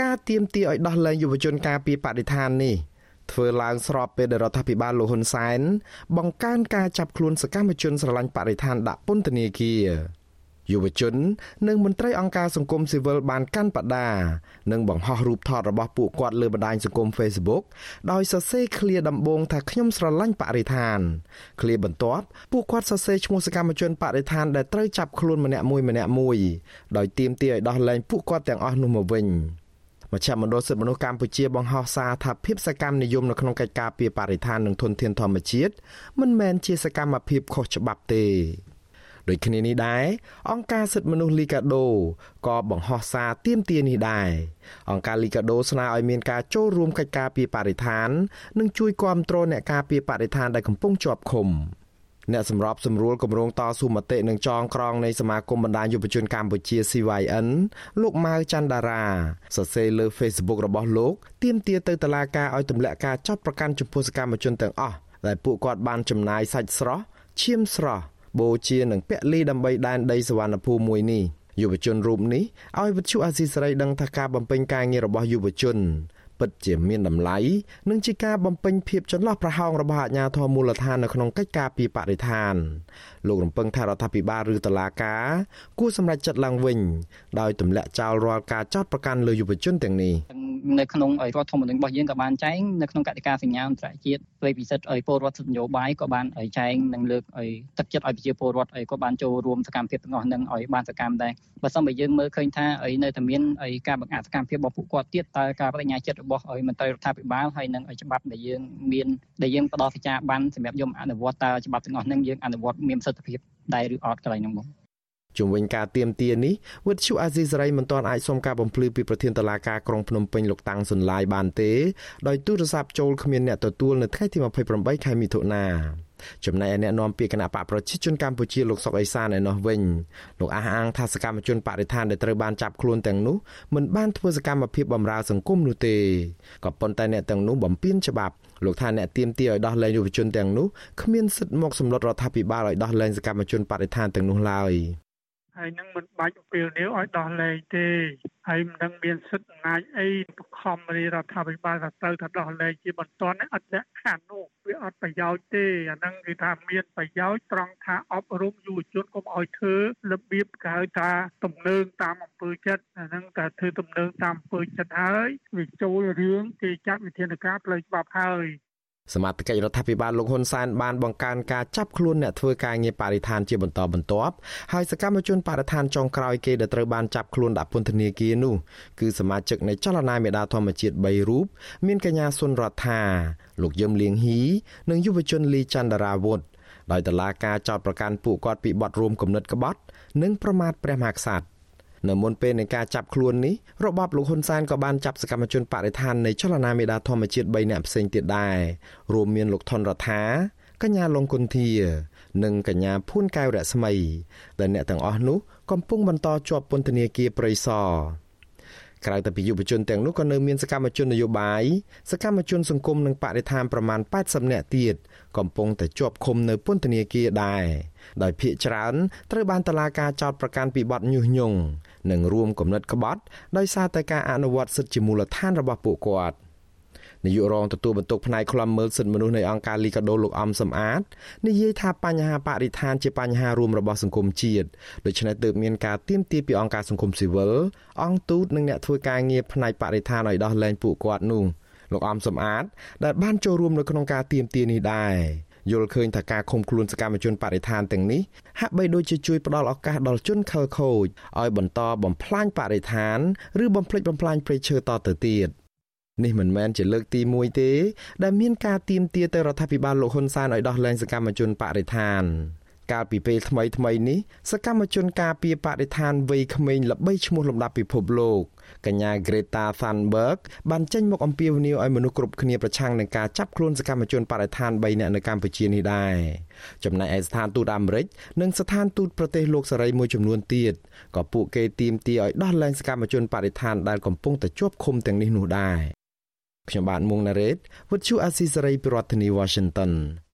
ការទៀមទាឲ្យដោះលែងយុវជនការពីបដិឋាននេះធ្វើឡើងស្របពេលដែលរដ្ឋាភិបាលលោកហ៊ុនសែនបង្កើនការចាប់ខ្លួនសកម្មជនស្រឡាញ់បរិស្ថានដាក់ពន្ធនាគារយុវជន និងមន្ត្រីអង្គការសង្គមស៊ីវិលបានកាន់បដានិងបង្ហោះរូបថតរបស់ពួកគាត់លើបណ្ដាញសង្គម Facebook ដោយសរសេរឃ្លាដំបូងថាខ្ញុំស្រឡាញ់បរិស្ថានឃ្លាបន្ទាប់ពួកគាត់សរសេរឈ្មោះសកម្មជនបរិស្ថានដែលត្រូវចាប់ខ្លួនម្នាក់មួយម្នាក់មួយដោយទាមទារឲ្យដោះលែងពួកគាត់ទាំងអស់នោះមកវិញ មជ្ឈមណ្ឌលសិទ្ធិមនុស្សកម្ពុជាបង្ហោះសារថាភាពសកម្មនិយមនៅក្នុងកិច្ចការពីបរិស្ថាននិងធនធានធម្មជាតិមិនមែនជាសកម្មភាពខុសច្បាប់ទេដូចគ្នានេះដែរអង្គការសិទ្ធិមនុស្សលីកាដូក៏បង្ហោះសារទាមទារនេះដែរអង្គការលីកាដូស្នើឲ្យមានការចូលរួមកិច្ចការពីបរិស្ថាន និងជួយគាំទ្រអ្នកការពីបរិស្ថានដែលកំពុងជាប់ឃុំ អ្នកសម្របសម្រួលគម្រោងតស៊ូមតិនឹងចងក្រងនៃសមាគមបណ្ដាញយុវជនកម្ពុជា CYN លោកម៉ៅច័ន្ទតារាសរសេរលើ Facebook របស់លោកទាមទារទៅតុលាការឲ្យទម្លាក់ការចាប់ប្រកាន់ចំពោះសកម្មជនទាំងអស់ដែលពួកគាត់បានចំណាយសាច់ស្រស់ឈាមស្រស់បូជានិងពលីដើម្បីដែនដីសវណ្ណភូមិមួយនេះយុវជនរូបនេះឲ្យវិទ្យុអាស៊ីសេរីដឹងថាការបំពេញការងាររបស់យុវជន ពិតជាមានតម្លៃនិងជាការបំពេញភាពចន្លោះប្រហោងរបស់អាជ្ញាធរមូលដ្ឋាននៅក្នុងកិច្ចការពីបរិស្ថានលោករំពឹងថារដ្ឋាភិបាលឬតុលាការគួរសម្រេចចិត្តឡើងវិញដោយទម្លាក់ចោលរាល់ការចោទប្រកាន់លើយុវជនទាំងនេះនៅក្នុងរដ្ឋធម្មនុញ្ញរបស់យើងក៏បានចែងនៅក្នុងកតិកាសញ្ញាអន្តរជាតិផ្លេពិសិដ្ឋឲ្យពលរដ្ឋសិទ្ធិនយោបាយក៏បានចែងនិងលើកឲ្យទឹកចិត្តឲ្យប្រជាពលរដ្ឋឲ្យក៏បានចូលរួមសកម្មភាពទាំងអស់នឹងឲ្យបានសកម្មដែរបើសិនបើយើងមើលឃើញថាឲ្យនៅតែមានឲ្យការបង្អាក់សកម្មភាពរបស់ពួកគាត់ទៀតតើការបដិញ្ញាចិត្តរបស់ឲ្យមន្ត្រីរដ្ឋាភិបាលហើយនឹងឲ្យច្បាប់ដែលយើងមានដែលយើងផ្ដល់សេចក្ដីបានសម្រាប់យកអនុវត្តតើច្បាប់ទាំងអស់នឹងយើងអនុវត្តមានប្រសិទ្ធភាពដែរឬអត់កន្លែងនោះមក ជុំវិញការទៀមទានេះវិទ្យុអាស៊ីសេរីមិនទាន់អាចសុំការបំភ្លឺពីប្រធានតុលាការក្រុងភ្នំពេញលោកតាំងសុនឡាយបានទេដោយទូរស័ព្ទចូលគ្មានអ្នកទទួលនៅថ្ងៃទី28ខែមិថុនាចំណែកឯអ្នកនាំពាក្យគណៈបកប្រជាជនកម្ពុជាលោកសុកអេសានឯណោះវិញលោកអះអាងថាសកម្មជនបរិស្ថានដែលត្រូវបានចាប់ខ្លួនទាំងនោះមិនបានធ្វើសកម្មភាពបម្រើសង្គមនោះទេក៏ប៉ុន្តែអ្នកទាំងនោះបំពានច្បាប់លោកថាអ្នកទៀមទាឲ្យដោះលែងយុវជនទាំងនោះគ្មានសិទ្ធិមកសម្លុតរដ្ឋាភិបាលឲ្យដោះលែងសកម្មជនបរិស្ថានទាំងនោះឡើយ ហើយនឹងមិនបាច់អពីលនេះឲ្យដោះលែងទេហើយមិនដឹងមានសិទ្ធិអំណាចអីបខំរាជរដ្ឋាភិបាលថាទៅថាដោះលែងជាបន្តអត់លក្ខខណ្ឌនោះវាអត់ប្រយោជន៍ទេអាហ្នឹងគឺថាមានប្រយោជន៍ត្រង់ថាអប់រំយុវជនកុំឲ្យធ្វើរបៀបគេហៅថាទំនើងតាមអំពើចិត្តអាហ្នឹងតែធ្វើទំនើងតាមអំពើចិត្តហើយវាចូលរឿងគេចាត់វិធានការផ្លូវច្បាប់ហើយ សមាជិករដ្ឋាភិបាលលោកហ៊ុនសែនបានបង្កើនការចាប់ខ្លួនអ្នកធ្វើការងារបរិស្ថានជាបន្តបន្ទាប់ហើយសកម្មជនបរិស្ថានចុងក្រោយគេដែលត្រូវបានចាប់ខ្លួនដាក់ពន្ធនាគារនោះគឺសមាជិកនៃចលនាមេដាធម្មជាតិ3រូបមានកញ្ញាសុនរដ្ឋាលោកយឹមលៀងហ៊ីនិងយុវជនលីចន្ទរាវុធដោយតឡាការចោតប្រកាន់ពួកគាត់ពីបទរួមគំនិតក្បត់ និងប្រមាថព្រះមហាក្សត្រ នៅមុនពេលនៃការចាប់ខ្លួននេះរបបលោកហ៊ុនសែនក៏បានចាប់សកម្មជនបរិស្ថាននៃចលនាមេដាធម្មជាតិ3នាក់ផ្សេងទៀតដែររួមមានលោកថនរដ្ឋាកញ្ញាលងគុន្ធា និងកញ្ញាភួនកែវរស្មីដែលអ្នកទាំងអស់នោះកំពុងបន្តជាប់ពន្ធនាគារព្រៃសរ ក្រៅពីយុវជនទាំងនោះក៏នៅមានសកម្មជននយោបាយសកម្មជនសង្គមនិងបរិស្ថានប្រមាណ80នាក់ទៀតកំពុងតែជាប់ឃុំនៅពន្ធនាគារដែរដោយភ ieck ច្រើនត្រូវបានតឡាការចោតប្រកាន់ពីបទញុះញង់និងរួមគំនិតក្បត់ដោយសារតែការអនុវត្តសិទ្ធិជាមូលដ្ឋានរបស់ពួកគាត់ នាយករងទទួលបន្ទុកផ្នែកខ្លំមើលសិទ្ធិមនុស្សនៃអង្គការលីកាដូលោកអំសំអាតនិយាយថាបញ្ហាបរិស្ថានជាបញ្ហារួមរបស់សង្គមជាតិដូច្នេះទើបមានការទៀមទាពីអង្គការសង្គមស៊ីវិលអង្គទូតនិងអ្នកធ្វើការងារផ្នែកបរិស្ថានឲ្យដោះលែងពួកគាត់នោះលោកអំសំអាតដែលបានចូលរួមនៅក្នុងការទៀមទានេះដែរយល់ឃើញថាការឃុំខ្លួនសកម្មជនបរិស្ថានទាំងនេះហាក់បីដូចជាជួយផ្ដល់ឱកាសដល់ជនខិលខូចឲ្យបន្តបំផ្លាញបរិស្ថាន ឬបំផ្លិចបំផ្លាញព្រៃឈើតទៅទៀត នេះមិនមែនជាលើកទី1ទេដែលមានការទៀមទាទៅរដ្ឋាភិបាលលោកហ៊ុនសែនឲ្យដោះលែងសកម្មជនបរិស្ថានកាលពីពេលថ្មីថ្មីនេះសកម្មជនការពារបរិស្ថានវ័យក្មេងល្បីឈ្មោះលំដាប់ពិភពលោកកញ្ញា Greta Thunberg បានចេញមកអំពាវនាវឲ្យមនុស្សគ្រប់គ្នាប្រឆាំងនឹងការចាប់ខ្លួនសកម្មជនបរិស្ថាន3នាក់នៅកម្ពុជានេះដែរចំណែកឯស្ថានទូតអាមេរិកនិងស្ថានទូតប្រទេសលោកសេរីមួយចំនួនទៀតក៏ពួកគេទាមទារឲ្យដោះលែងសកម្មជនបរិស្ថានដែលកំពុងតែជាប់ឃុំទាំងនេះនោះដែរ ខ្ញុំបាទមុងណារ៉េត With you Asia Saray ពីរដ្ឋធានី Washington